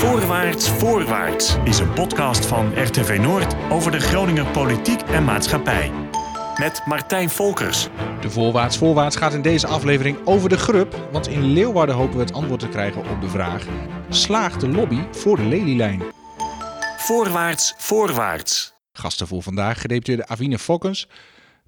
Voorwaarts, voorwaarts is een podcast van RTV Noord over de Groninger politiek en maatschappij. Met Martijn Volkers. De Voorwaarts Voorwaarts gaat in deze aflevering over de grup. Want in Leeuwarden hopen we het antwoord te krijgen op de vraag: slaagt de lobby voor de lelielijn? Voorwaarts, voorwaarts. Gasten voor vandaag gedeputeerde Avine Fokkens.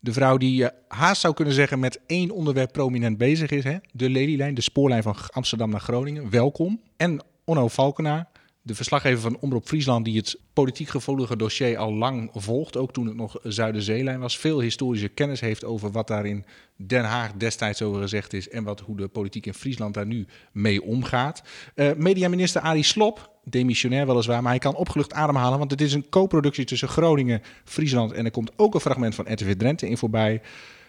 De vrouw die je haast zou kunnen zeggen met één onderwerp prominent bezig is. Hè? De lelielijn, de spoorlijn van Amsterdam naar Groningen. Welkom. En Onno Valkenaar, de verslaggever van Omroep Friesland, die het politiek gevoelige dossier al lang volgt, ook toen het nog Zuiderzeelijn was, veel historische kennis heeft over wat daar in Den Haag destijds over gezegd is en wat, hoe de politiek in Friesland daar nu mee omgaat. Uh, mediaminister Arie Slop, demissionair weliswaar, maar hij kan opgelucht ademhalen, want het is een co-productie tussen Groningen, Friesland en er komt ook een fragment van RTV Drenthe in voorbij.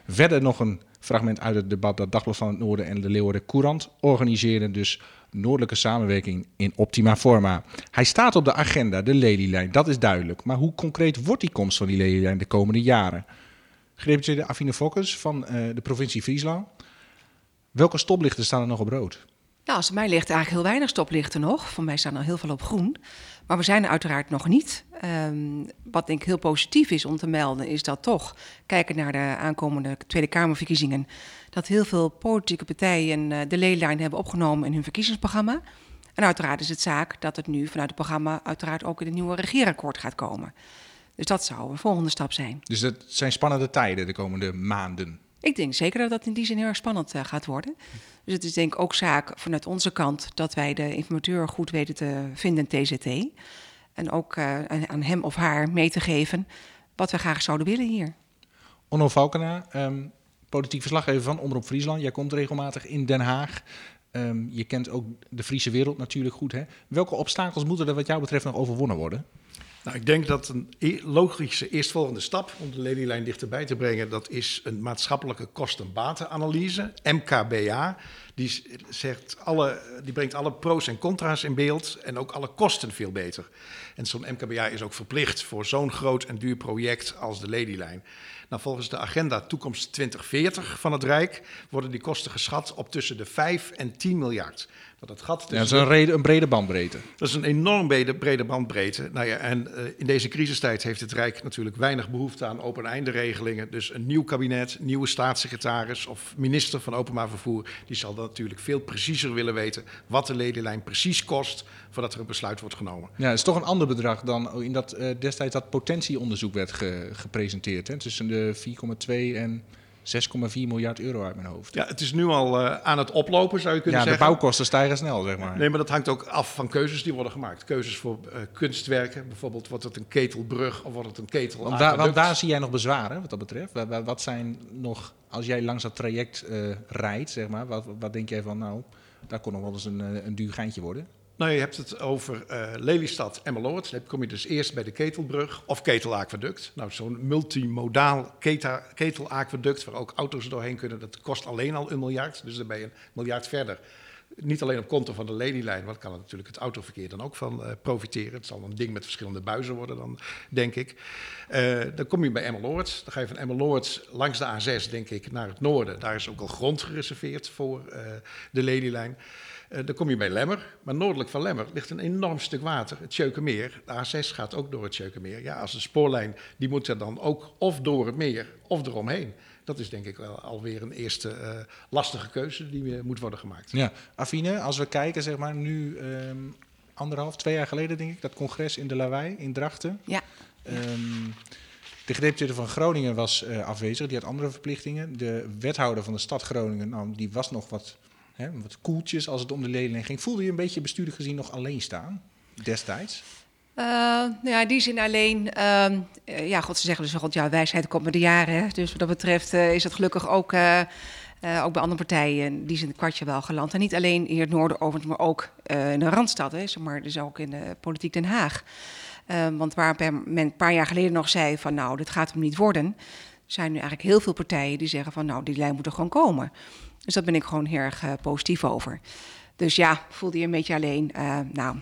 Verder nog een fragment uit het debat dat Dagblad van het Noorden en de Leeuwarden Courant organiseren. Dus noordelijke samenwerking in optima forma. Hij staat op de agenda, de lelielijn, dat is duidelijk. Maar hoe concreet wordt die komst van die lelielijn de komende jaren? de Afine Fokkers van uh, de provincie Friesland. Welke stoplichten staan er nog op rood? Nou, als het mij ligt eigenlijk heel weinig stoplichten nog. Voor mij staan er heel veel op groen. Maar we zijn er uiteraard nog niet. Um, wat denk ik heel positief is om te melden, is dat toch, kijken naar de aankomende Tweede Kamerverkiezingen, dat heel veel politieke partijen uh, de leelijn hebben opgenomen in hun verkiezingsprogramma. En uiteraard is het zaak dat het nu vanuit het programma uiteraard ook in het nieuwe regeerakkoord gaat komen. Dus dat zou een volgende stap zijn. Dus het zijn spannende tijden de komende maanden. Ik denk zeker dat dat in die zin heel erg spannend uh, gaat worden. Dus het is denk ik ook zaak vanuit onze kant dat wij de informateur goed weten te vinden, TZT. En ook uh, aan hem of haar mee te geven wat we graag zouden willen hier. Onno Valkena, um, politiek verslaggever van Omroep Friesland. Jij komt regelmatig in Den Haag. Um, je kent ook de Friese wereld natuurlijk goed. Hè? Welke obstakels moeten er wat jou betreft nog overwonnen worden? Nou, ik denk dat een e- logische eerstvolgende stap om de lelielijn dichterbij te brengen, dat is een maatschappelijke kosten-batenanalyse, MKBA. Die, zegt alle, die brengt alle pro's en contra's in beeld en ook alle kosten veel beter. En zo'n MKBA is ook verplicht voor zo'n groot en duur project als de lelielijn. Nou, volgens de agenda Toekomst 2040 van het Rijk worden die kosten geschat op tussen de 5 en 10 miljard. Dat, gaat ja, dat is een, reden, een, brede bandbreedte. Dat is een enorm brede, brede bandbreedte. Nou ja, en uh, in deze crisistijd heeft het Rijk natuurlijk weinig behoefte aan open einde regelingen. Dus een nieuw kabinet, nieuwe staatssecretaris of minister van openbaar vervoer, die zal natuurlijk veel preciezer willen weten wat de ledenlijn precies kost voordat er een besluit wordt genomen. Ja, het is toch een ander bedrag dan in dat uh, destijds dat potentieonderzoek werd ge, gepresenteerd. Hè? Tussen de 4,2 en 6,4 miljard euro uit mijn hoofd. Ja, het is nu al uh, aan het oplopen, zou je kunnen ja, zeggen. Ja, de bouwkosten stijgen snel, zeg maar. Nee, maar dat hangt ook af van keuzes die worden gemaakt. Keuzes voor uh, kunstwerken, bijvoorbeeld wordt het een ketelbrug of wordt het een ketel. Want, daar, want daar zie jij nog bezwaren, wat dat betreft. Wat, wat zijn nog, als jij langs dat traject uh, rijdt, zeg maar, wat, wat denk jij van, nou, daar kon nog wel eens een, een duur geintje worden? Nou, je hebt het over uh, Lelystad Emmeloord. Dan kom je dus eerst bij de Ketelbrug of Ketelaqueduct. Nou, zo'n multimodaal Ketelaqueduct waar ook auto's doorheen kunnen, dat kost alleen al een miljard. Dus dan ben je een miljard verder. Niet alleen op konto van de lelielijn, want kan natuurlijk het autoverkeer dan ook van uh, profiteren. Het zal een ding met verschillende buizen worden dan, denk ik. Uh, dan kom je bij Emmeloord. Dan ga je van Emmeloord langs de A6, denk ik, naar het noorden. Daar is ook al grond gereserveerd voor de lelielijn. Uh, dan kom je bij Lemmer, maar noordelijk van Lemmer ligt een enorm stuk water, het Tjeukenmeer. De A6 gaat ook door het Tjeukenmeer. Ja, als de spoorlijn, die moet er dan ook of door het meer of eromheen. Dat is denk ik wel alweer een eerste uh, lastige keuze die uh, moet worden gemaakt. Ja, Afine, als we kijken, zeg maar nu um, anderhalf, twee jaar geleden denk ik, dat congres in de Lawaai in Drachten. Ja. Um, de gedeputeerde van Groningen was uh, afwezig, die had andere verplichtingen. De wethouder van de stad Groningen, nou, die was nog wat hè, wat koeltjes als het om de leerling ging. Voelde je een beetje bestuurlijk gezien nog alleen staan destijds? Uh, nou ja, die zin alleen. Uh, ja, God, ze zeggen dus God, ja, wijsheid komt met de jaren. Dus wat dat betreft uh, is dat gelukkig ook, ook bij andere partijen die zijn het kwartje wel geland. En niet alleen in het noorden overigens, maar ook in de Randstad, hè, zeg maar, dus ook in de politiek Den Haag. want waar men een paar jaar geleden nog zei van nou, dit gaat hem niet worden, zijn nu eigenlijk heel veel partijen die zeggen van nou, die lijn moet er gewoon komen. Dus daar ben ik gewoon heel erg uh, positief over. Dus ja, voelde je een beetje alleen. Uh, nou,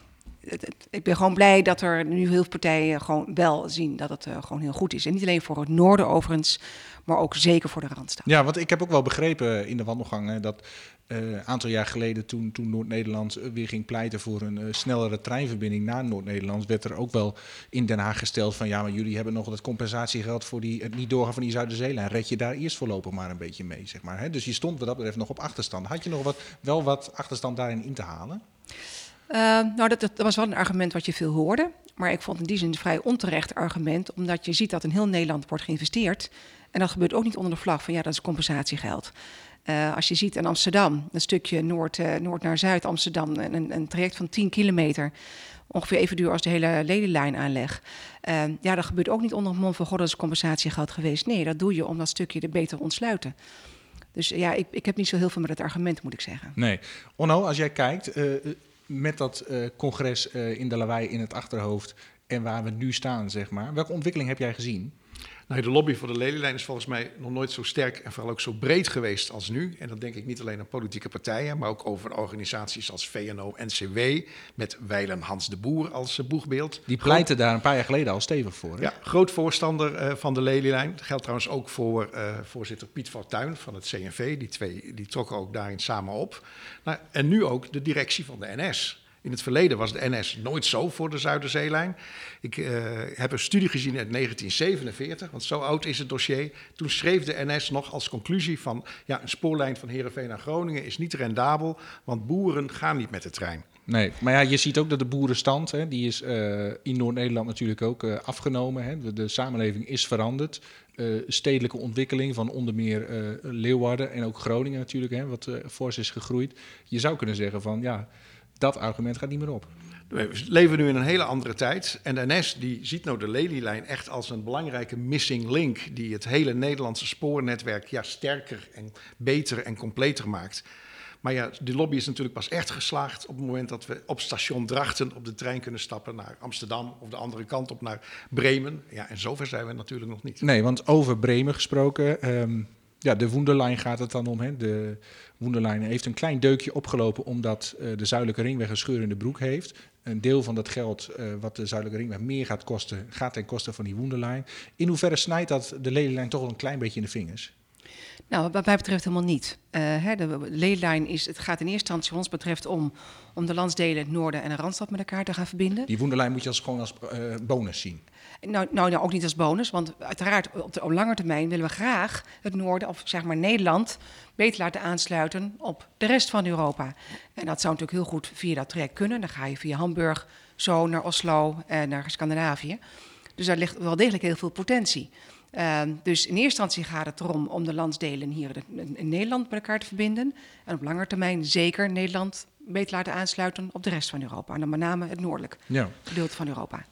ik ben gewoon blij dat er nu heel veel partijen gewoon wel zien dat het uh, gewoon heel goed is. En niet alleen voor het noorden overigens, maar ook zeker voor de Randstad. Ja, want ik heb ook wel begrepen in de wandelgangen dat een uh, aantal jaar geleden, toen, toen Noord-Nederland weer ging pleiten voor een uh, snellere treinverbinding naar Noord-Nederland, werd er ook wel in Den Haag gesteld van ja, maar jullie hebben nog dat compensatiegeld voor die, het niet doorgaan van die Zuiderzeelijn. Red je daar eerst voorlopig maar een beetje mee, zeg maar. Hè? Dus je stond wat dat betreft nog op achterstand. Had je nog wat, wel wat achterstand daarin in te halen? Nou, dat, dat, was wel een argument wat je veel hoorde. Maar ik vond in die zin een vrij onterecht argument, omdat je ziet dat in heel Nederland wordt geïnvesteerd. En dat gebeurt ook niet onder de vlag van ja, dat is compensatiegeld. Uh, als je ziet in Amsterdam, een stukje noord, uh, noord naar zuid Amsterdam, een, een, traject van 10 kilometer, ongeveer even duur als de hele lelylijn aanleg. Uh, ja, dat gebeurt ook niet onder het mond van is compensatiegeld geweest. Nee, dat doe je om dat stukje er beter te ontsluiten. Dus ja, ik, ik heb niet zo heel veel met het argument, moet ik zeggen. Nee. Onno, als jij kijkt, uh, met dat congres in de lawaai in het achterhoofd en waar we nu staan, zeg maar. Welke ontwikkeling heb jij gezien? Nou, de lobby voor de lelylijn is volgens mij nog nooit zo sterk en vooral ook zo breed geweest als nu. En dat denk ik niet alleen aan politieke partijen, maar ook over organisaties als VNO, NCW, met Weilen Hans de Boer als uh, boegbeeld. Die pleiten daar een paar jaar geleden al stevig voor. Hè? Ja, groot voorstander uh, van de lelylijn. Dat geldt trouwens ook voor uh, voorzitter Piet Fortuyn van het CNV. Die twee die trokken ook daarin samen op. Nou, en nu ook de directie van de NS. In het verleden was de NS nooit zo voor de Zuiderzeelijn. Ik uh, heb een studie gezien uit 1947, want zo oud is het dossier. Toen schreef de NS nog als conclusie van... ja, een spoorlijn van Heerenveen naar Groningen is niet rendabel... want boeren gaan niet met de trein. Nee, maar ja, je ziet ook dat de boerenstand, hè, die is uh, in Noord-Nederland natuurlijk ook uh, afgenomen. Hè. De, de, samenleving is veranderd. Stedelijke ontwikkeling van onder meer Leeuwarden en ook Groningen natuurlijk, hè, wat fors is gegroeid. Je zou kunnen zeggen van, ja, dat argument gaat niet meer op. We leven nu in een hele andere tijd. En de NS die ziet nou de lelielijn echt als een belangrijke missing link... die het hele Nederlandse spoornetwerk ja, sterker en beter en completer maakt. Maar ja, de lobby is natuurlijk pas echt geslaagd op het moment dat we op station Drachten op de trein kunnen stappen naar Amsterdam of de andere kant op naar Bremen. Ja, en zover zijn we natuurlijk nog niet. Nee, want over Bremen gesproken, um, ja, de Woenderlijn gaat het dan om. Hè? De Woenderlijn heeft een klein deukje opgelopen omdat uh, de Zuidelijke Ringweg een scheur in de broek heeft. Een deel van dat geld uh, wat de Zuidelijke Ringweg meer gaat kosten, gaat ten koste van die Woenderlijn. In hoeverre snijdt dat de lelylijn toch wel een klein beetje in de vingers? Nou, wat mij betreft helemaal niet. Uh, hè, de lelijn is, het gaat in eerste instantie ons betreft om, om de landsdelen het noorden en de randstad met elkaar te gaan verbinden. Die Woenderlijn moet je als, gewoon als uh, bonus zien. Nou, nou, nou, ook niet als bonus, want uiteraard op, de, op lange termijn willen we graag het noorden, of zeg maar Nederland, beter laten aansluiten op de rest van Europa. En dat zou natuurlijk heel goed via dat traject kunnen. Dan ga je via Hamburg zo naar Oslo en naar Scandinavië. Dus daar ligt wel degelijk heel veel potentie. Uh, dus in eerste instantie gaat het erom om de landsdelen hier in Nederland met elkaar te verbinden. En op lange termijn zeker Nederland beter laten aansluiten op de rest van Europa. En dan met name het noordelijk ja. gedeelte van Europa.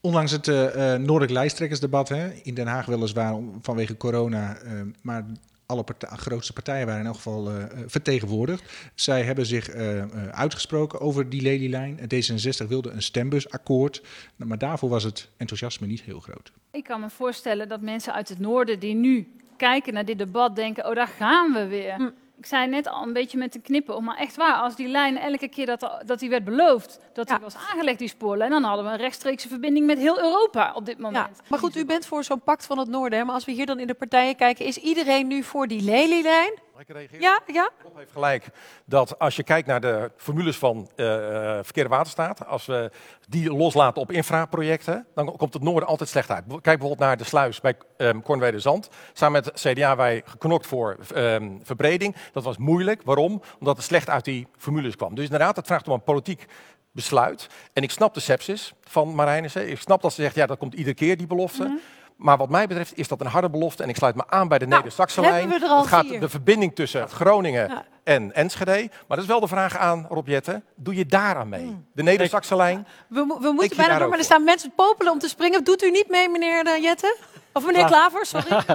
Ondanks het uh, noordelijk lijsttrekkersdebat hè, in Den Haag weliswaar om, vanwege corona, uh, maar alle partij, grootste partijen waren in elk geval uh, vertegenwoordigd. Zij hebben zich uh, uitgesproken over die lelylijn. D66 wilde een stembusakkoord, maar daarvoor was het enthousiasme niet heel groot. Ik kan me voorstellen dat mensen uit het noorden die nu kijken naar dit debat denken, oh daar gaan we weer. Hm. Ik zei net al een beetje met te knippen, maar echt waar, als die lijn elke keer dat, dat die werd beloofd, dat ja. die was aangelegd, die spoorlijn, dan hadden we een rechtstreekse verbinding met heel Europa op dit moment. Ja, maar goed, u bent voor zo'n pact van het noorden, hè? maar als we hier dan in de partijen kijken, is iedereen nu voor die lelielijn? Ja, ja. Rob heeft gelijk dat als je kijkt naar de formules van uh, verkeerde waterstaat, als we die loslaten op infraprojecten, dan komt het noorden altijd slecht uit. Kijk bijvoorbeeld naar de sluis bij um, Kornwede Zand. Samen met CDA wij geknokt voor um, verbreding. Dat was moeilijk. Waarom? Omdat het slecht uit die formules kwam. Dus inderdaad, het vraagt om een politiek besluit. En ik snap de sepsis van Marijnissen. Ik snap dat ze zegt, ja, dat komt iedere keer, die belofte. Mm -hmm. Maar wat mij betreft is dat een harde belofte. En ik sluit me aan bij de nou, Neder-Saxe-lijn. Het gaat vier. de verbinding tussen Groningen ja. en Enschede. Maar dat is wel de vraag aan Rob Jetten. Doe je daaraan mee? Hmm. De Neder-Saxe-lijn? We, we moeten bijna door, maar er staan mensen popelen om te springen. Doet u niet mee, meneer Jetten? Of meneer Klaver, sorry.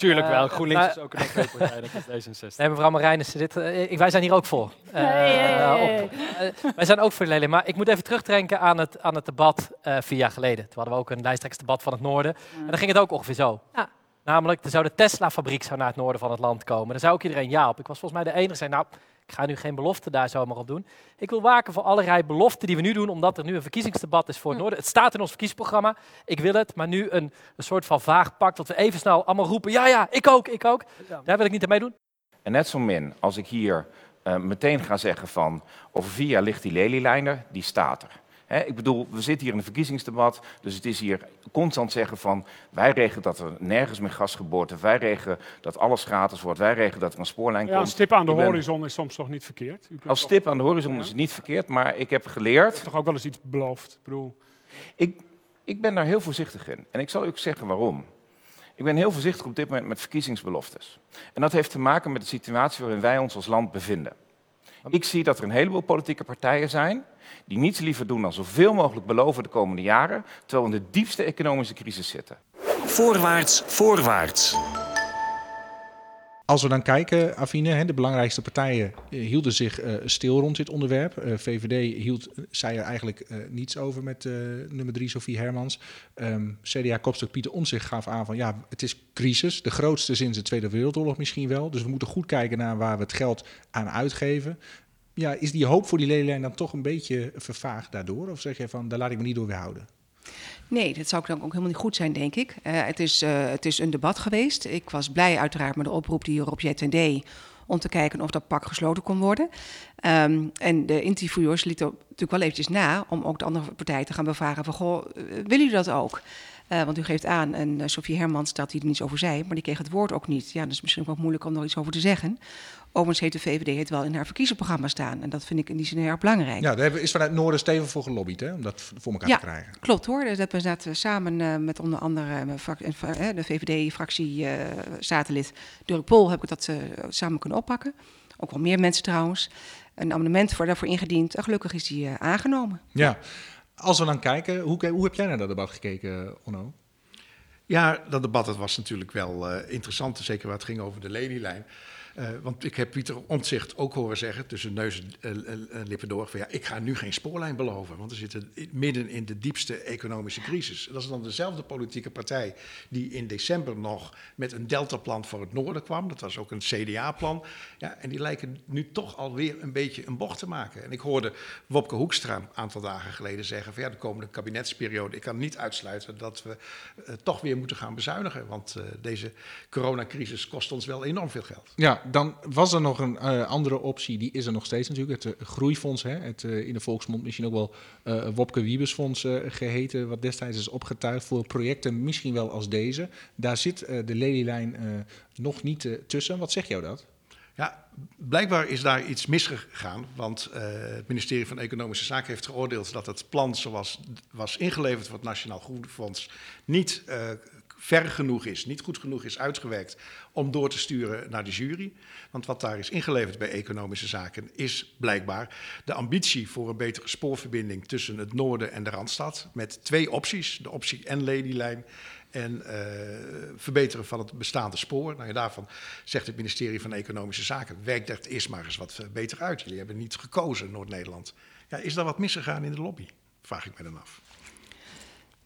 Tuurlijk wel. GroenLinks uh, is ook een partij, dat is D66. Nee, mevrouw Marijnissen, dit, uh, wij zijn hier ook voor. Uh, nee, nee, nee. wij zijn ook voor de leden. Maar ik moet even terugdenken aan het, aan het debat vier jaar geleden. Toen hadden we ook een lijsttrekkersdebat van het noorden. Mm. En dan ging het ook ongeveer zo. Ja. Namelijk, er zou de Tesla-fabriek zou naar het noorden van het land komen. Daar zou ook iedereen ja op. Ik was volgens mij de enige die zei, nou, Ik ga nu geen belofte daar zomaar op doen. Ik wil waken voor allerlei beloften die we nu doen, omdat er nu een verkiezingsdebat is voor het Noorden. Het staat in ons verkiezingsprogramma. Ik wil het, maar nu een, een soort van vaag pak dat we even snel allemaal roepen. Ja, ja, ik ook, ik ook. Daar wil ik niet aan meedoen. En net zo min als ik hier uh, meteen ga zeggen van over vier jaar ligt die lelielijn die staat er ik bedoel, we zitten hier in een verkiezingsdebat, dus het is hier constant zeggen van wij regelen dat er nergens meer gas geboord wordt, wij regelen dat alles gratis wordt, wij regelen dat er een spoorlijn ja, komt. Als stip aan de horizon is soms toch niet verkeerd? Als stip aan de horizon is het niet verkeerd, maar ik heb geleerd... Je toch ook wel eens iets beloofd? Ik, bedoel... ik, ik ben daar heel voorzichtig in en ik zal u ook zeggen waarom. Ik ben heel voorzichtig op dit moment met verkiezingsbeloftes. En dat heeft te maken met de situatie waarin wij ons als land bevinden. Ik zie dat er een heleboel politieke partijen zijn die niets liever doen dan zoveel mogelijk beloven de komende jaren, terwijl we in de diepste economische crisis zitten. Voorwaarts, voorwaarts. Als we dan kijken, Afine, de belangrijkste partijen eh, hielden zich uh, stil rond dit onderwerp. Uh, VVD hield, zei er eigenlijk niets over met nummer drie, Sofie Hermans. Ehm, CDA-kopstuk Pieter Omtzigt gaf aan van ja, het is crisis. De grootste sinds de Tweede Wereldoorlog misschien wel. Dus we moeten goed kijken naar waar we het geld aan uitgeven. Ja, is die hoop voor die ledenlijn dan toch een beetje vervaagd daardoor? Of zeg je van, daar laat ik me niet door weerhouden? Nee, dat zou dan ook helemaal niet goed zijn, denk ik. Uh, het, is, uh, het is een debat geweest. Ik was blij uiteraard met de oproep die Rob deed... om te kijken of dat pak gesloten kon worden. Um, en de interviewers lieten natuurlijk wel eventjes na... om ook de andere partij te gaan bevragen van... goh, uh, willen jullie dat ook? Uh, want u geeft aan, en uh, Sofie Hermans dat hij er niets over zei... maar die kreeg het woord ook niet. Ja, dat is misschien ook wel moeilijk om er iets over te zeggen... Overigens heeft de VVD het wel in haar verkiezingsprogramma staan. En dat vind ik in die zin heel erg belangrijk. Ja, daar is vanuit Noorden stevig voor gelobbyd, hè, om dat voor elkaar ja, te krijgen. klopt hoor. Dus dat we samen uh, met onder andere de VVD-fractie uh, Dirk Pol heb ik dat samen kunnen oppakken. Ook wel meer mensen trouwens. Een amendement voor daarvoor ingediend. En gelukkig is die aangenomen. Ja, als we dan kijken, hoe, hoe heb jij naar dat debat gekeken, Onno? Ja, dat debat dat was natuurlijk wel interessant. Zeker waar het ging over de lelielijn. Uh, want ik heb Pieter Omtzigt ook horen zeggen, tussen neus en uh, lippen door, van ja, ik ga nu geen spoorlijn beloven, want we zitten midden in de diepste economische crisis. Dat is dan dezelfde politieke partij die in december nog met een deltaplan voor het noorden kwam. Dat was ook een CDA-plan. Ja, en die lijken nu toch alweer een beetje een bocht te maken. En ik hoorde Wopke Hoekstra een aantal dagen geleden zeggen van ja, de komende kabinetsperiode, ik kan niet uitsluiten dat we toch weer moeten gaan bezuinigen, want deze coronacrisis kost ons wel enorm veel geld. Ja, dan was er nog een uh, andere optie, die is er nog steeds natuurlijk. Het uh, groeifonds, hè, het uh, in de volksmond misschien ook wel Wopke Wiebesfonds geheten, wat destijds is opgetuigd voor projecten misschien wel als deze. Daar zit de lelielijn nog niet tussen. Wat zegt jou dat? Ja, blijkbaar is daar iets misgegaan, want het ministerie van Economische Zaken heeft geoordeeld dat het plan zoals was ingeleverd voor het Nationaal Groenfonds niet ver genoeg is, niet goed genoeg is uitgewerkt om door te sturen naar de jury. Want wat daar is ingeleverd bij economische zaken is blijkbaar de ambitie voor een betere spoorverbinding tussen het noorden en de Randstad. Met twee opties, de optie en Ladylijn en uh, verbeteren van het bestaande spoor. Nou daarvan zegt het ministerie van Economische Zaken, werk dat eerst maar eens wat beter uit. Jullie hebben niet gekozen, Noord-Nederland. Ja, is daar wat misgegaan in de lobby? Vraag ik me dan af.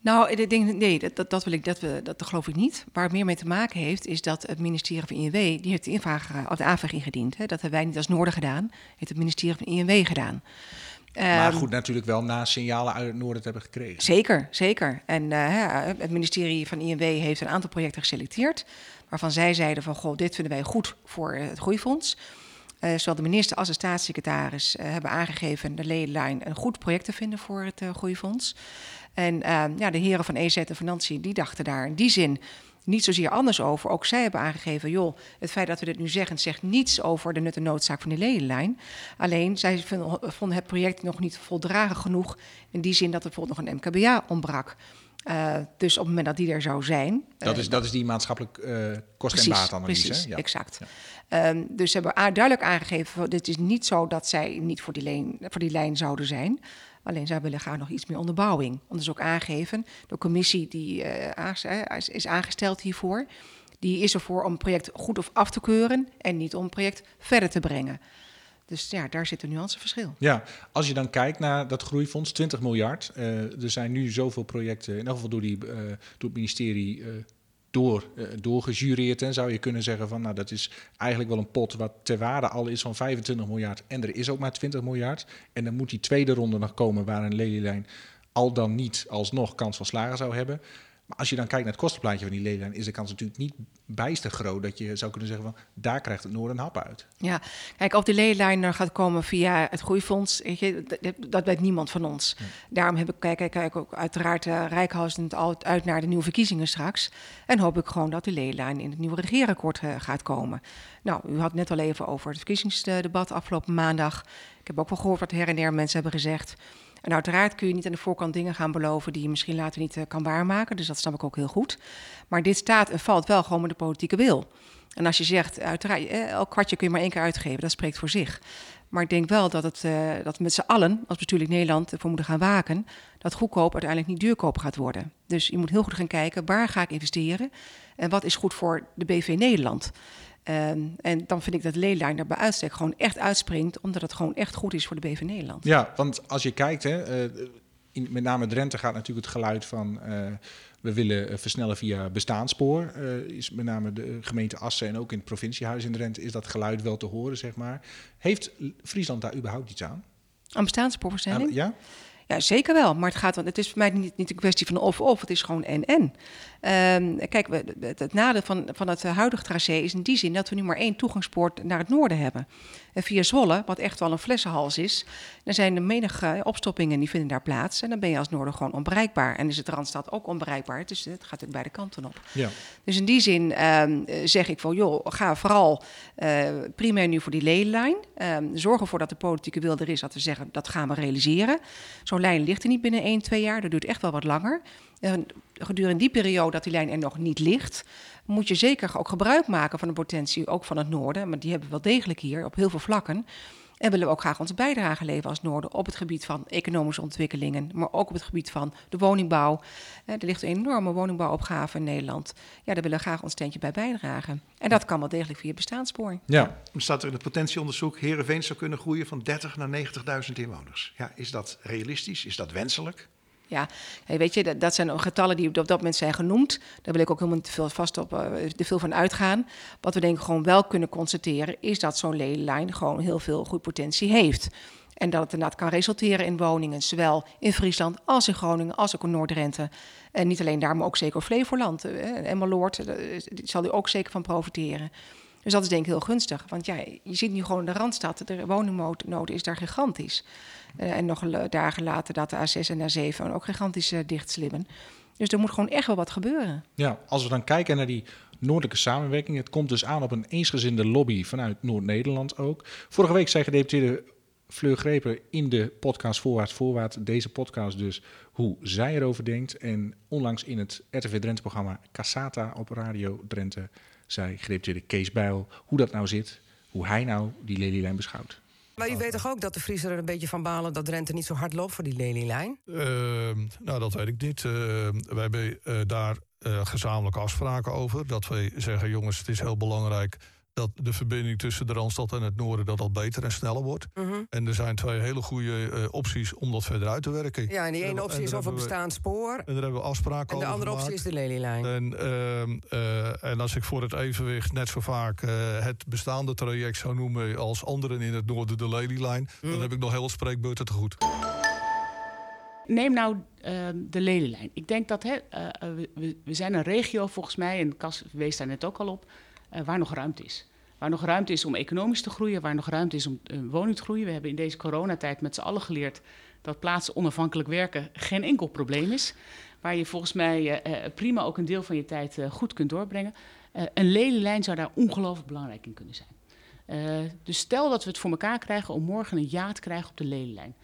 Nou, ik denk, nee, dat, dat, wil ik, dat, dat, dat geloof ik niet. Waar het meer mee te maken heeft, is dat het ministerie van INW, die heeft de, invraag, of de aanvraag ingediend. Hè. Dat hebben wij niet als Noorden gedaan, heeft het ministerie van INW gedaan. Maar ehm, goed, natuurlijk wel na signalen uit het noorden te hebben gekregen. Zeker, zeker. En uh, het ministerie van INW heeft een aantal projecten geselecteerd. Waarvan zij zeiden van, goh, dit vinden wij goed voor het groeifonds. Uh, zowel de minister als de staatssecretaris uh, hebben aangegeven de ledenlijn een goed project te vinden voor het groeifonds. En uh, ja, de heren van EZ en Financiën die dachten daar in die zin niet zozeer anders over. Ook zij hebben aangegeven, joh, het feit dat we dit nu zeggen, zegt niets over de nut en noodzaak van de ledenlijn. Alleen, zij vonden het project nog niet voldragen genoeg in die zin dat er bijvoorbeeld nog een MKBA ontbrak. Uh, dus op het moment dat die er zou zijn. Dat, is, dat is die maatschappelijk uh, kost- en baatanalyse. Precies, ja. exact. Ja. Um, dus ze hebben duidelijk aangegeven: dit is niet zo dat zij niet voor die, lijn, voor die lijn zouden zijn. Alleen zij willen graag nog iets meer onderbouwing. Anders ook aangeven, de commissie die uh, is aangesteld hiervoor, die is ervoor om het project goed of af te keuren en niet om het project verder te brengen. Dus ja, daar zit een nuanceverschil. Ja, als je dan kijkt naar dat groeifonds, 20 miljard. Uh, er zijn nu zoveel projecten, in elk geval door, die, uh, door het ministerie door, uh, doorgejureerd. En zou je kunnen zeggen van nou dat is eigenlijk wel een pot wat ter waarde al is van 25 miljard. En er is ook maar 20 miljard. En dan moet die tweede ronde nog komen waar een lelielijn al dan niet alsnog kans van slagen zou hebben. Maar als je dan kijkt naar het kostenplaatje van die lelielijn, is de kans natuurlijk niet bijster groot dat je zou kunnen zeggen van daar krijgt het Noorden een hap uit. Ja, kijk, of die lelielijn er gaat komen via het groeifonds, weet je, dat, weet niemand van ons. Daarom heb ik, kijk, kijk, ook uiteraard uh, Rijkhuizen uit naar de nieuwe verkiezingen straks. En hoop ik gewoon dat die lelielijn in het nieuwe regeerakkoord uh, gaat komen. Nou, u had net al even over het verkiezingsdebat afgelopen maandag. Ik heb ook wel gehoord wat her en der mensen hebben gezegd. En uiteraard kun je niet aan de voorkant dingen gaan beloven die je misschien later niet uh, kan waarmaken. Dus dat snap ik ook heel goed. Maar dit staat en valt wel gewoon met de politieke wil. En als je zegt, uiteraard, eh, elk kwartje kun je maar één keer uitgeven, dat spreekt voor zich. Maar ik denk wel dat, het, dat we met z'n allen, als bestuurlijk Nederland, ervoor moeten gaan waken dat goedkoop uiteindelijk niet duurkoop gaat worden. Dus je moet heel goed gaan kijken, waar ga ik investeren en wat is goed voor de BV Nederland. Um, en dan vind ik dat Leyline er bij uitstek gewoon echt uitspringt, omdat het gewoon echt goed is voor de BV Nederland. Ja, want als je kijkt, hè, uh, in, met name Drenthe gaat natuurlijk het geluid van uh, we willen versnellen via bestaanspoor. Uh, is met name de gemeente Assen en ook in het provinciehuis in Drenthe is dat geluid wel te horen, zeg maar. Heeft Friesland daar überhaupt iets aan? Aan bestaanspoorversnelling? Aan, ja? Ja, zeker wel. Maar het, gaat, want het is voor mij niet, niet een kwestie van of-of. Het is gewoon en-en. Um, kijk, het, het nadeel van, van het huidige tracé is in die zin dat we nu maar één toegangspoort naar het noorden hebben. En via Zwolle, wat echt wel een flessenhals is, dan zijn er menige opstoppingen die vinden daar plaats. En dan ben je als noorden gewoon onbereikbaar. En is het Randstad ook onbereikbaar. Dus het gaat ook beide kanten op. Ja. Dus in die zin um, zeg ik van, joh, ga vooral uh, primair nu voor die leenlijn. Um, zorg ervoor dat de politieke wil er is, dat we zeggen, dat gaan we realiseren. Zo'n lijn ligt er niet binnen 1, 2 jaar. Dat duurt echt wel wat langer. En gedurende die periode dat die lijn er nog niet ligt, moet je zeker ook gebruik maken van de potentie, ook van het noorden. Maar die hebben we wel degelijk hier op heel veel vlakken. En willen we ook graag onze bijdrage leveren als Noorden op het gebied van economische ontwikkelingen, maar ook op het gebied van de woningbouw. er ligt een enorme woningbouwopgave in Nederland. Ja, daar willen we graag ons steentje bij bijdragen. En dat kan wel degelijk via bestaanspoor. Ja. Dan staat er in het potentieonderzoek: Herenveen zou kunnen groeien van 30 naar 90.000 inwoners. Ja, is dat realistisch? Is dat wenselijk? Ja, weet je, dat, dat, zijn getallen die op dat moment zijn genoemd. Daar wil ik ook helemaal niet te veel vast op, uh, te veel van uitgaan. Wat we denk ik gewoon wel kunnen constateren, is dat zo'n lelijn gewoon heel veel goed potentie heeft. En dat het inderdaad kan resulteren in woningen, zowel in Friesland als in Groningen, als ook in Noord-Drenthe. En niet alleen daar, maar ook zeker Flevoland. Uh, Emmeloord, daar zal u ook zeker van profiteren. Dus dat is denk ik heel gunstig. Want ja, je ziet nu gewoon de Randstad, de woningnood is daar gigantisch. Uh, en nog dagen later dat de A6 en de A7 ook gigantisch uh, dichtslimmen. Dus er moet gewoon echt wel wat gebeuren. Ja, als we dan kijken naar die noordelijke samenwerking. Het komt dus aan op een eensgezinde lobby vanuit Noord-Nederland ook. Vorige week zei gedeputeerde Fleur Greper in de podcast Voorwaarts Voorwaarts, deze podcast dus, hoe zij erover denkt. En onlangs in het RTV Drenthe-programma Cassata op Radio Drenthe zei gedeputeerde Kees Bijl hoe dat nou zit, hoe hij nou die lelielijn beschouwt. Maar u weet toch ook dat de Friesen er een beetje van balen dat Drenthe niet zo hard loopt voor die lelielijn? Uh, nou, dat weet ik niet. Uh, wij hebben uh, daar gezamenlijke afspraken over. Dat wij zeggen, jongens, het is heel belangrijk dat de verbinding tussen de Randstad en het noorden dat al beter en sneller wordt. Mhm. En er zijn twee hele goede uh, opties om dat verder uit te werken. Ja, en die ene optie is over bestaand spoor. En daar hebben we afspraken over En de andere gemaakt. optie is de lelielijn. En, uh, en als ik voor het evenwicht net zo vaak uh, het bestaande traject zou noemen als anderen in het noorden de lelielijn, Mhm. mm. dan heb ik nog heel wat spreekbeurten te goed. Neem nou uh, de lelielijn. Ik denk dat hè, we, we zijn een regio volgens mij, en Cas wees daar net ook al op, waar nog ruimte is. Waar nog ruimte is om economisch te groeien, waar nog ruimte is om uh, woning te groeien. We hebben in deze coronatijd met z'n allen geleerd dat plaatsen onafhankelijk werken geen enkel probleem is. Waar je volgens mij uh, prima ook een deel van je tijd goed kunt doorbrengen. een lelielijn zou daar ongelooflijk belangrijk in kunnen zijn. dus stel dat we het voor elkaar krijgen om morgen een ja te krijgen op de lelielijn.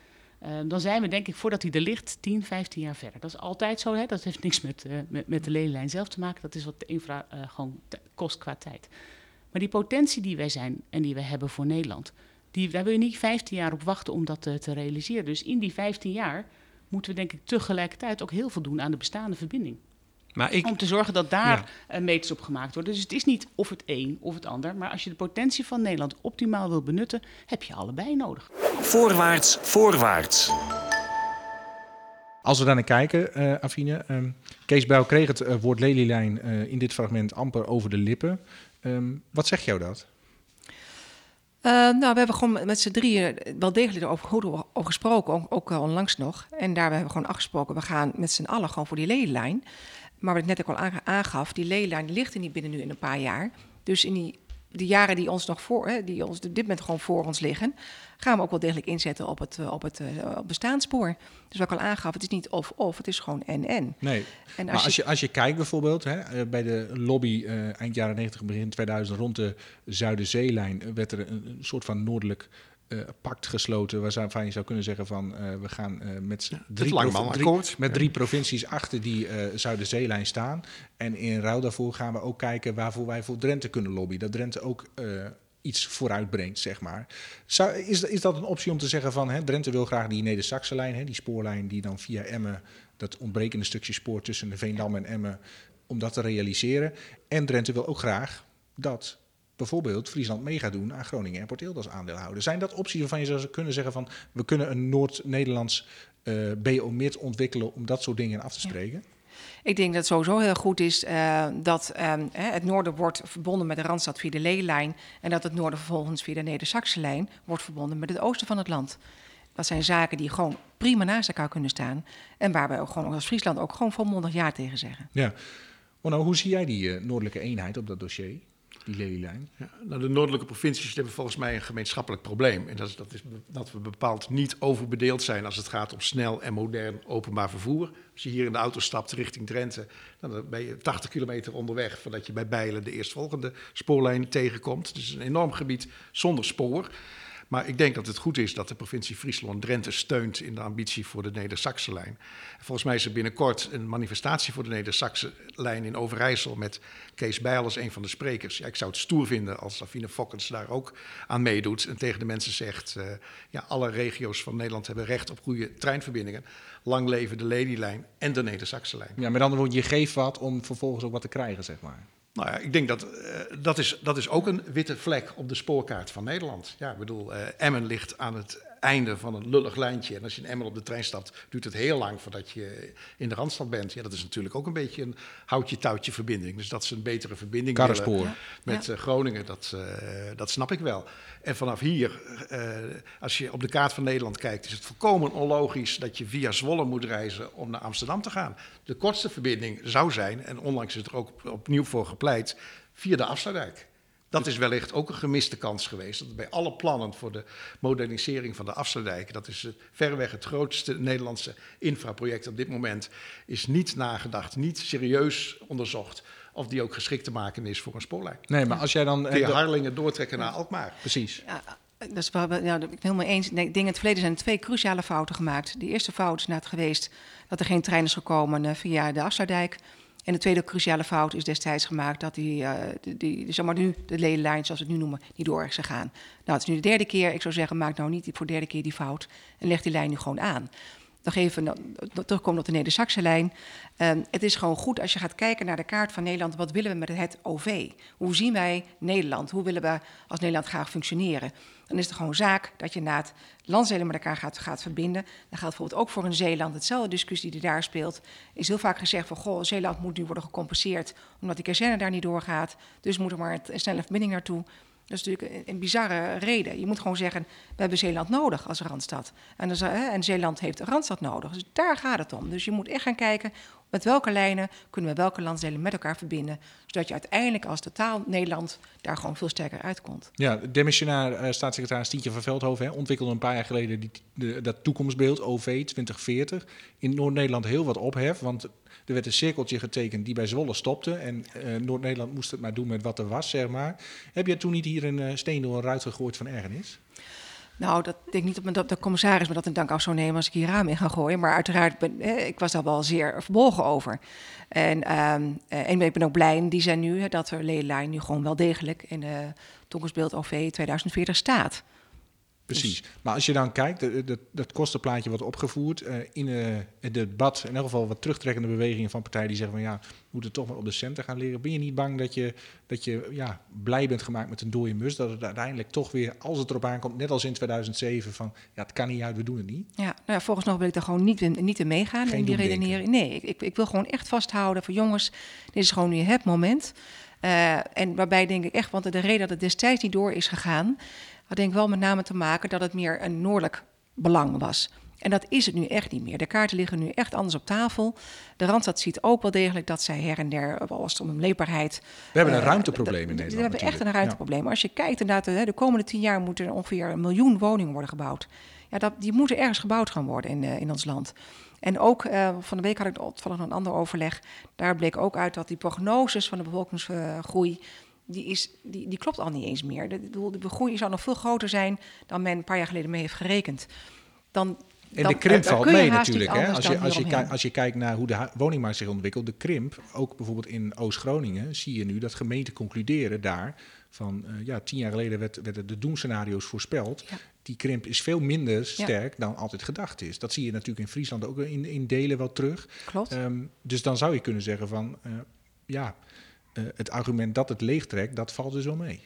Uh, dan zijn we denk ik, voordat hij er ligt, 10, 15 jaar verder. Dat is altijd zo, hè? dat heeft niks met, uh, met, de lelielijn zelf te maken. Dat is wat de infra uh, gewoon kost qua tijd. Maar die potentie die wij zijn en die we hebben voor Nederland... Die, daar wil je niet 15 jaar op wachten om dat te realiseren. Dus in die 15 jaar moeten we denk ik tegelijkertijd ook heel veel doen aan de bestaande verbinding. Maar ik, om te zorgen dat daar ja. meters op gemaakt worden. Dus het is niet of het een of het ander. Maar als je de potentie van Nederland optimaal wil benutten, heb je allebei nodig. Voorwaarts, voorwaarts. Als we daar naar kijken, uh, Afine. Um, Kees Bijl kreeg het uh, woord lelielijn uh, in dit fragment amper over de lippen. Um, wat zegt jou dat? Uh, nou, we hebben gewoon met z'n drieën wel degelijk erover over gesproken, ook, ook onlangs nog. En daar hebben we gewoon afgesproken, we gaan met z'n allen gewoon voor die lelielijn. Maar wat ik net ook al aangaf, die lelielijn ligt er niet binnen nu in een paar jaar. Dus in die de jaren die ons nog voor, hè, die ons op dit moment gewoon voor ons liggen, gaan we ook wel degelijk inzetten op het, eh, op het, uh, op bestaanspoor. Dus wat ik al aangaf, het is niet of-of, het is gewoon en-en. Nee, en als maar als je, als je kijkt bijvoorbeeld hè, eh, bij de lobby uh, eind jaren 90, begin 2000 rond de Zuiderzeelijn, werd er een, een soort van noordelijk uh, pact gesloten waarvan je zou kunnen zeggen van uh, we gaan uh, met, ja, drie, drie, met drie provincies achter die Zuiderzeelijn staan. En in ruil daarvoor gaan we ook kijken waarvoor wij voor Drenthe kunnen lobbyen. Dat Drenthe ook iets vooruitbrengt, zeg maar. Zou, is, is dat een optie om te zeggen van hè, Drenthe wil graag die Neder-Saxe-lijn, die spoorlijn die dan via Emmen, dat ontbrekende stukje spoor tussen de Veendam en Emmen, om dat te realiseren. En Drenthe wil ook graag dat bijvoorbeeld Friesland mee gaat doen aan Groningen en Port als aandeelhouder. Zijn dat opties waarvan je zou kunnen zeggen van we kunnen een Noord-Nederlands uh, eh, BO-MID ontwikkelen om dat soort dingen af te spreken? Ik denk dat het sowieso heel goed is uh, dat uh, het noorden wordt verbonden met de Randstad via de Leelijn en dat het noorden vervolgens via de Neder-Saxe-lijn wordt verbonden met het oosten van het land. Dat zijn zaken die gewoon prima naast elkaar kunnen staan en waar wij ook gewoon als Friesland ook gewoon volmondig ja tegen zeggen. Ja. nou, hoe zie jij die uh, noordelijke eenheid op dat dossier? Die? Ja, nou, de noordelijke provincies hebben volgens mij een gemeenschappelijk probleem. En dat is, dat is dat we bepaald niet overbedeeld zijn als het gaat om snel en modern openbaar vervoer. Als je hier in de auto stapt richting Drenthe, dan ben je 80 kilometer onderweg voordat je bij Bijlen de eerstvolgende spoorlijn tegenkomt. Dus een enorm gebied zonder spoor. Maar ik denk dat het goed is dat de provincie Friesland-Drenthe steunt in de ambitie voor de Neder-Saxe-lijn. Volgens mij is er binnenkort een manifestatie voor de Neder-Saxe-lijn in Overijssel met Kees Bijl als een van de sprekers. Ja, ik zou het stoer vinden als Safine Fokkens daar ook aan meedoet en tegen de mensen zegt: uh, ja, alle regio's van Nederland hebben recht op goede treinverbindingen. Lang leven de Lelylijn en de Neder-Saxe-lijn. Ja, met andere woorden, je geeft wat om vervolgens ook wat te krijgen, zeg maar. Nou ja, ik denk dat uh, dat, is, dat is ook een witte vlek op de spoorkaart van Nederland. Ja, ik bedoel, uh, Emmen ligt aan het einde van een lullig lijntje. En als je in Emmen op de trein stapt, duurt het heel lang voordat je in de Randstad bent. Ja, dat is natuurlijk ook een beetje een houtje-touwtje verbinding. Dus dat ze een betere verbinding willen met uh, Groningen, dat, dat snap ik wel. En vanaf hier, als je op de kaart van Nederland kijkt, is het volkomen onlogisch dat je via Zwolle moet reizen om naar Amsterdam te gaan. De kortste verbinding zou zijn, en onlangs is er ook opnieuw voor gepleit, via de Afsluitdijk. Dat is wellicht ook een gemiste kans geweest. Dat bij alle plannen voor de modernisering van de Afsluitdijk, dat is verreweg het grootste Nederlandse infraproject op dit moment, is niet nagedacht, niet serieus onderzocht of die ook geschikt te maken is voor een spoorlijn. Nee, maar als jij dan... Kun je Harlingen doortrekken naar Alkmaar. Precies. Ja, dat is wel, ja, ik ben het helemaal eens. Ik denk, in het verleden zijn twee cruciale fouten gemaakt. De eerste fout is net geweest dat er geen trein is gekomen uh, via de Afsluitdijk. En de tweede cruciale fout is destijds gemaakt dat die, uh, die, die, maar nu, de ledenlijn, zoals we het nu noemen, niet door is gegaan. Nou, het is nu de derde keer. Ik zou zeggen, maak nou niet voor de derde keer die fout en leg die lijn nu gewoon aan. Dan even terugkomen op de Neder-Saxe-lijn. Um, het is gewoon goed als je gaat kijken naar de kaart van Nederland. Wat willen we met het OV? Hoe zien wij Nederland? Hoe willen we als Nederland graag functioneren? Dan is het gewoon zaak dat je na het landsdelen met elkaar gaat, gaat verbinden. Dat geldt bijvoorbeeld ook voor een Zeeland. Hetzelfde discussie die daar speelt. Is heel vaak gezegd van, goh, Zeeland moet nu worden gecompenseerd... omdat die kazerne daar niet doorgaat. Dus moet er maar een snelle verbinding naartoe. Dat is natuurlijk een, bizarre reden. Je moet gewoon zeggen, we hebben Zeeland nodig als Randstad. En, dus, en Zeeland heeft Randstad nodig. Dus daar gaat het om. Dus je moet echt gaan kijken, met welke lijnen kunnen we welke landsdelen met elkaar verbinden. Zodat je uiteindelijk als totaal Nederland daar gewoon veel sterker uitkomt. Ja, demissionair uh, staatssecretaris Tietje van Veldhoven hè, ontwikkelde een paar jaar geleden die, dat toekomstbeeld OV 2040. In Noord-Nederland heel wat ophef, want er werd een cirkeltje getekend die bij Zwolle stopte. En uh, Noord-Nederland moest het maar doen met wat er was, zeg maar. Heb je toen niet hier een uh, steen door een ruit gegooid van ergernis? Nou, dat denk ik niet op dat de commissaris me dat in dank af zou nemen als ik hier raam in ga gooien. Maar uiteraard, ben, ik was daar wel zeer verbolgen over. En, um, en ik ben ook blij, die zijn nu, dat de ledenlijn nu gewoon wel degelijk in de toekomstbeeld OV 2040 staat. Precies. Maar als je dan kijkt, dat, dat, dat kostenplaatje wordt opgevoerd uh, in uh, het debat, in elk geval wat terugtrekkende bewegingen van partijen die zeggen van ja, we moeten toch maar op de centen gaan leren. Ben je niet bang dat je, dat je ja, blij bent gemaakt met een dode mus? Dat het uiteindelijk toch weer, als het erop aankomt, net als in 2007, van ja, het kan niet uit, we doen het niet. Ja, nou ja volgens nog wil ik daar gewoon niet in, niet in meegaan Geen in die redenering. Nee, ik, ik, ik wil gewoon echt vasthouden van jongens, dit is gewoon nu het moment. Uh, en waarbij denk ik echt, want de reden dat het destijds niet door is gegaan, had denk ik wel met name te maken dat het meer een noordelijk belang was. En dat is het nu echt niet meer. De kaarten liggen nu echt anders op tafel. De Randstad ziet ook wel degelijk dat zij her en der, als het om een leefbaarheid... We hebben een uh, ruimteprobleem in Nederland We hebben echt een ruimteprobleem. Als je kijkt, inderdaad, de, de komende tien jaar moeten er ongeveer een miljoen woningen worden gebouwd. Ja, dat, die moeten ergens gebouwd gaan worden in, in ons land. En ook uh, van de week had ik toevallig een ander overleg. Daar bleek ook uit dat die prognoses van de bevolkingsgroei die, is, die, die klopt al niet eens meer. De, de, de groei zou nog veel groter zijn dan men een paar jaar geleden mee heeft gerekend. Dan, en de krimp valt mee natuurlijk. Hè? Als, je, als, je kijkt, als je kijkt naar hoe de woningmarkt zich ontwikkelt, de krimp, ook bijvoorbeeld in Oost-Groningen, zie je nu dat gemeenten concluderen daar van uh, ja, tien jaar geleden werd, werden de doemscenario's voorspeld. Ja. Die krimp is veel minder sterk ja. dan altijd gedacht is. Dat zie je natuurlijk in Friesland ook in, in delen wel terug. Klopt. Um, dus dan zou je kunnen zeggen van uh, ja, uh, het argument dat het leegtrekt, dat valt dus wel mee.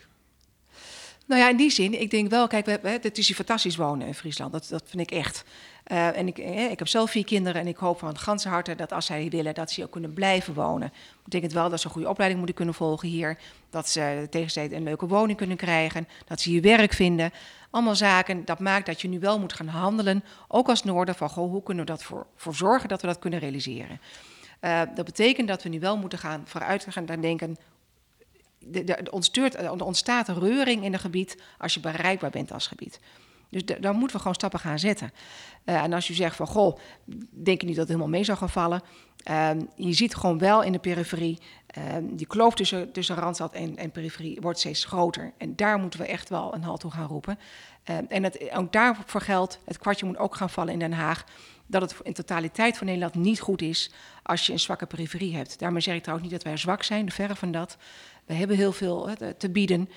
Nou ja, in die zin, ik denk wel, kijk, het is hier fantastisch wonen in Friesland. Dat, dat vind ik echt. Uh, en ik, eh, ik heb zelf vier kinderen en ik hoop van het ganse harte dat als zij willen, dat ze hier ook kunnen blijven wonen. Dat betekent wel dat ze een goede opleiding moeten kunnen volgen hier. Dat ze tegenstijd een leuke woning kunnen krijgen. Dat ze hier werk vinden. Allemaal zaken, dat maakt dat je nu wel moet gaan handelen. Ook als Noorden, van hoe kunnen we dat voor, voor zorgen dat we dat kunnen realiseren. Uh, dat betekent dat we nu wel moeten gaan vooruit gaan denken. Er ontstaat een reuring in een gebied als je bereikbaar bent als gebied. Dus daar moeten we gewoon stappen gaan zetten. Uh, en als je zegt van, goh, denk je niet dat het helemaal mee zou gaan vallen? Uh, je ziet gewoon wel in de periferie, uh, die kloof tussen, tussen Randstad en, en periferie wordt steeds groter. En daar moeten we echt wel een halt toe gaan roepen. en het, ook daarvoor geldt, het kwartje moet ook gaan vallen in Den Haag dat het in totaliteit voor Nederland niet goed is als je een zwakke periferie hebt. Daarmee zeg ik trouwens niet dat wij zwak zijn, verre van dat. We hebben heel veel te bieden.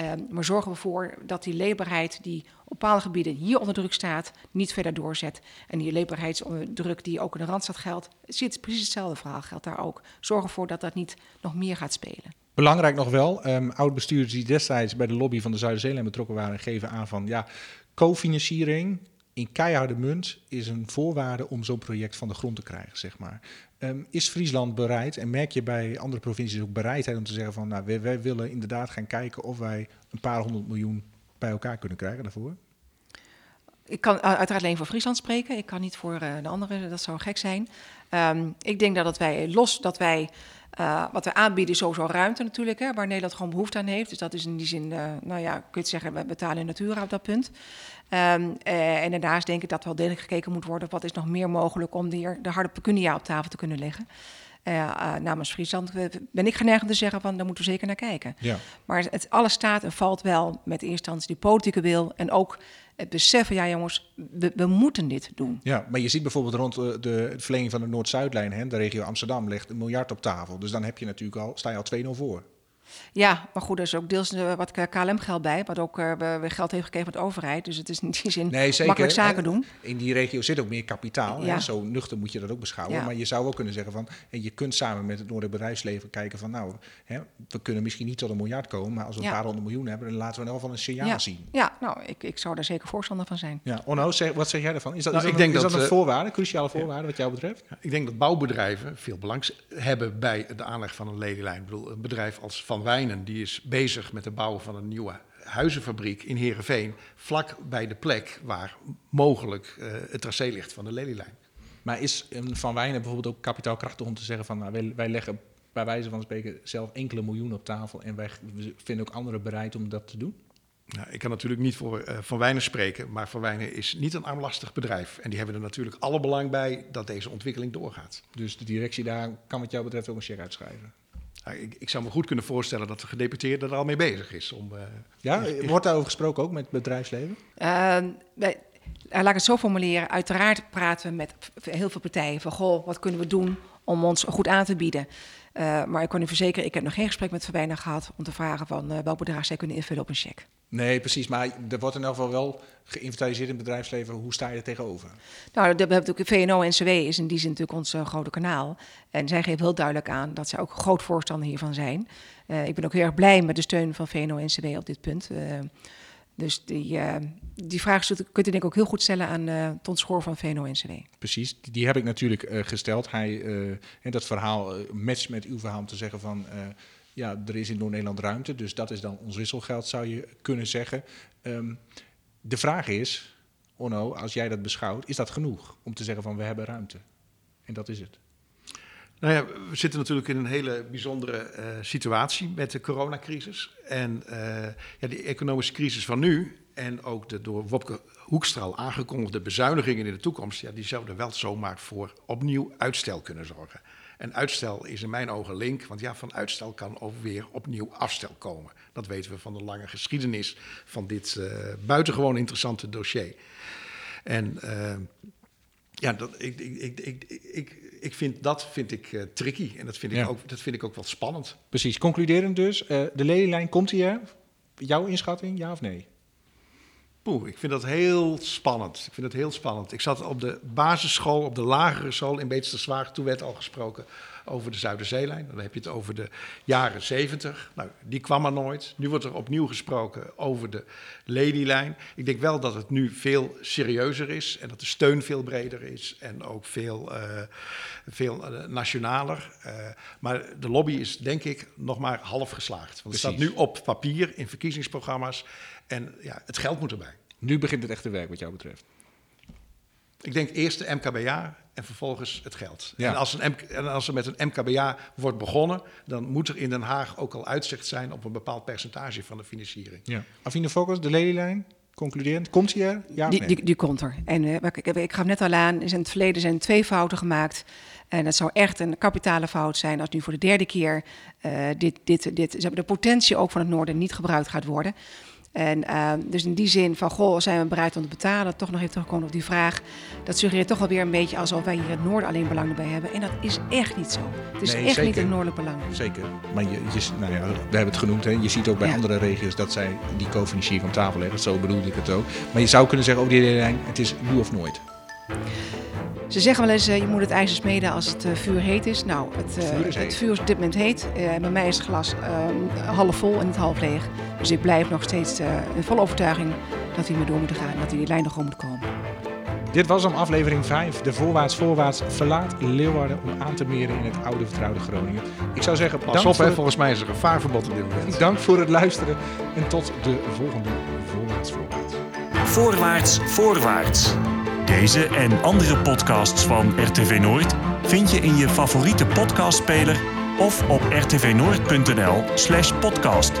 Uh, maar zorgen we ervoor dat die leefbaarheid die op bepaalde gebieden hier onder druk staat, niet verder doorzet. En die leefbaarheidsdruk die ook in de Randstad geldt, zit precies hetzelfde verhaal geldt daar ook. Zorg ervoor dat dat niet nog meer gaat spelen. Belangrijk nog wel, um, oud-bestuurders die destijds bij de lobby van de Zuiderzeeland betrokken waren, geven aan van ja, cofinanciering in keiharde munt is een voorwaarde om zo'n project van de grond te krijgen, zeg maar. Um, is Friesland bereid, en merk je bij andere provincies ook bereidheid om te zeggen van, nou, wij, wij, willen inderdaad gaan kijken of wij een paar honderd miljoen bij elkaar kunnen krijgen daarvoor? Ik kan uiteraard alleen voor Friesland spreken. Ik kan niet voor uh, de anderen, dat zou gek zijn. Um, ik denk dat, dat wij los dat wij uh, wat we aanbieden is sowieso ruimte natuurlijk, hè, waar Nederland gewoon behoefte aan heeft. Dus dat is in die zin, uh, nou ja, kun je zeggen, we betalen in natura op dat punt. Um, uh, en daarnaast denk ik dat wel degelijk gekeken moet worden... wat is nog meer mogelijk om de, de harde pecunia op tafel te kunnen leggen. Namens Friesland ben ik geneigd om te zeggen van, daar moeten we zeker naar kijken. Ja. Maar het, alles staat en valt wel met in eerste instantie die politieke wil... en ook het beseffen, ja jongens, we, we, moeten dit doen. Ja, maar je ziet bijvoorbeeld rond de, de verlenging van de Noord-Zuidlijn, de regio Amsterdam, ligt een miljard op tafel. Dus dan heb je natuurlijk al, sta je al 2-0 voor. Ja, maar goed, er is ook deels uh, wat KLM-geld bij, wat ook uh, we geld heeft gekregen van de overheid. Dus het is in die zin nee, zeker, makkelijk zaken doen. In die regio zit ook meer kapitaal. Ja. Hè? Zo nuchter moet je dat ook beschouwen. Ja. Maar je zou ook kunnen zeggen van, en je kunt samen met het Noorden bedrijfsleven kijken van, nou, hè, we kunnen misschien niet tot een miljard komen, maar als we ja. een paar honderd miljoen hebben, dan laten we in ieder geval een signaal zien. Ja, nou, ik, ik zou daar zeker voorstander van zijn. Ja, Onno, zeg, wat zeg jij daarvan? Is dat, nou, is dat, ik denk is dat, dat een voorwaarde, cruciale voorwaarde wat jou betreft? ik denk dat bouwbedrijven veel belang hebben bij de aanleg van een lelylijn. Ik bedoel, een bedrijf als Van Wijnen, die is bezig met het bouwen van een nieuwe huizenfabriek in Heerenveen, vlak bij de plek waar mogelijk uh, het tracé ligt van de Lelylijn. Maar is Van Wijnen bijvoorbeeld ook kapitaalkrachtig om te zeggen van nou, wij, wij leggen bij wijze van spreken zelf enkele miljoenen op tafel en wij vinden ook anderen bereid om dat te doen? Nou, ik kan natuurlijk niet voor uh, Van Wijnen spreken, maar Van Wijnen is niet een armlastig bedrijf. En die hebben er natuurlijk alle belang bij dat deze ontwikkeling doorgaat. Dus de directie daar kan wat jou betreft ook een check uitschrijven? Nou, ik, ik, zou me goed kunnen voorstellen dat de gedeputeerde er al mee bezig is. Om, uh, ja, wordt daarover gesproken ook met het bedrijfsleven? Uh, wij, laat ik het zo formuleren. Uiteraard praten we met heel veel partijen van... goh, wat kunnen we doen om ons goed aan te bieden? Uh, maar ik kan u verzekeren, ik heb nog geen gesprek met Verwijnen gehad... om te vragen van welk bedrag zij kunnen invullen op een cheque. Nee, precies. Maar er wordt in elk geval wel geïnventariseerd in het bedrijfsleven. Hoe sta je er tegenover? Nou, we hebben natuurlijk VNO-NCW is in die zin natuurlijk ons uh, grote kanaal. En zij geven heel duidelijk aan dat zij ook groot voorstander hiervan zijn. Uh, ik ben ook heel erg blij met de steun van VNO-NCW op dit punt. Uh, dus die, die vraag kunt u denk ik ook heel goed stellen aan Ton Schoor van VNO-NCW. Precies, die heb ik natuurlijk gesteld. Hij, en dat verhaal matcht met uw verhaal om te zeggen van ja, er is in Noord-Nederland ruimte, dus dat is dan ons wisselgeld, zou je kunnen zeggen. Um, de vraag is, Onno, als jij dat beschouwt, is dat genoeg om te zeggen van we hebben ruimte? En dat is het. Nou ja, we zitten natuurlijk in een hele bijzondere uh, situatie met de coronacrisis. En uh, ja, die economische crisis van nu en ook de door Wopke Hoekstraal aangekondigde bezuinigingen in de toekomst, ja, die zouden wel zomaar voor opnieuw uitstel kunnen zorgen. En uitstel is in mijn ogen link, want ja, van uitstel kan ook weer opnieuw afstel komen. Dat weten we van de lange geschiedenis van dit uh, buitengewoon interessante dossier. En uh, ja, dat, ik, ik, ik, ik, ik vind, dat vind ik uh, tricky en dat vind, ja. ik ook, dat vind ik ook wel spannend. Precies, concluderend dus, de lelielijn komt hier. Jouw inschatting, ja of nee? Poeh, ik vind dat heel spannend. Ik vind het heel spannend. Ik zat op de basisschool, op de lagere school in Beetsterswaag. Toen werd al gesproken over de Zuiderzeelijn. Dan heb je het over de jaren zeventig. Nou, die kwam er nooit. Nu wordt er opnieuw gesproken over de Lelylijn. Ik denk wel dat het nu veel serieuzer is en dat de steun veel breder is en ook veel, uh, veel uh, nationaler. Uh, maar de lobby is denk ik nog maar half geslaagd. Want het staat nu op papier in verkiezingsprogramma's. En ja, het geld moet erbij. Nu begint het echte werk wat jou betreft. Ik denk eerst de MKBA en vervolgens het geld. Ja. En, als een en als er met een MKBA wordt begonnen, dan moet er in Den Haag ook al uitzicht zijn op een bepaald percentage van de financiering. Ja. Afine Focus, de lelylijn, concluderend, komt die er? Ja, die, die, die, komt er. En uh, ik, ik gaf net al aan, in het verleden zijn twee fouten gemaakt. En dat zou echt een kapitale fout zijn als nu voor de derde keer uh, dit, dit, dit, de potentie ook van het noorden niet gebruikt gaat worden. En uh, dus in die zin van, goh, zijn we bereid om te betalen? Toch nog even terugkomen op die vraag. Dat suggereert toch wel weer een beetje alsof wij hier het noorden alleen belang bij hebben. En dat is echt niet zo. Het is nee, echt zeker. niet een noordelijk belang. Zeker. Maar je, je, nou ja, we hebben het genoemd. Hè. Je ziet ook bij ja. andere regio's dat zij die cofinanciering op tafel leggen. Zo bedoelde ik het ook. Maar je zou kunnen zeggen over die lijn, het is nu of nooit. Ze zeggen wel eens, uh, je moet het ijzer smeden als het uh, vuur heet is. Nou, het, uh, vuur is, het vuur is op dit moment heet. bij mij is het glas half vol en niet half leeg. Dus ik blijf nog steeds in volle overtuiging dat we door moeten gaan. En dat die lijn nog gewoon moet komen. Dit was om aflevering 5. De voorwaarts voorwaarts verlaat Leeuwarden om aan te meren in het oude vertrouwde Groningen. Ik zou zeggen, Pas op, hè, volgens mij is er een vaarverbod op dit moment. Dank voor het luisteren en tot de volgende voorwaarts voorwaarts. Voorwaarts voorwaarts. Deze en andere podcasts van RTV Noord vind je in je favoriete podcastspeler of op rtvnoord.nl/podcast.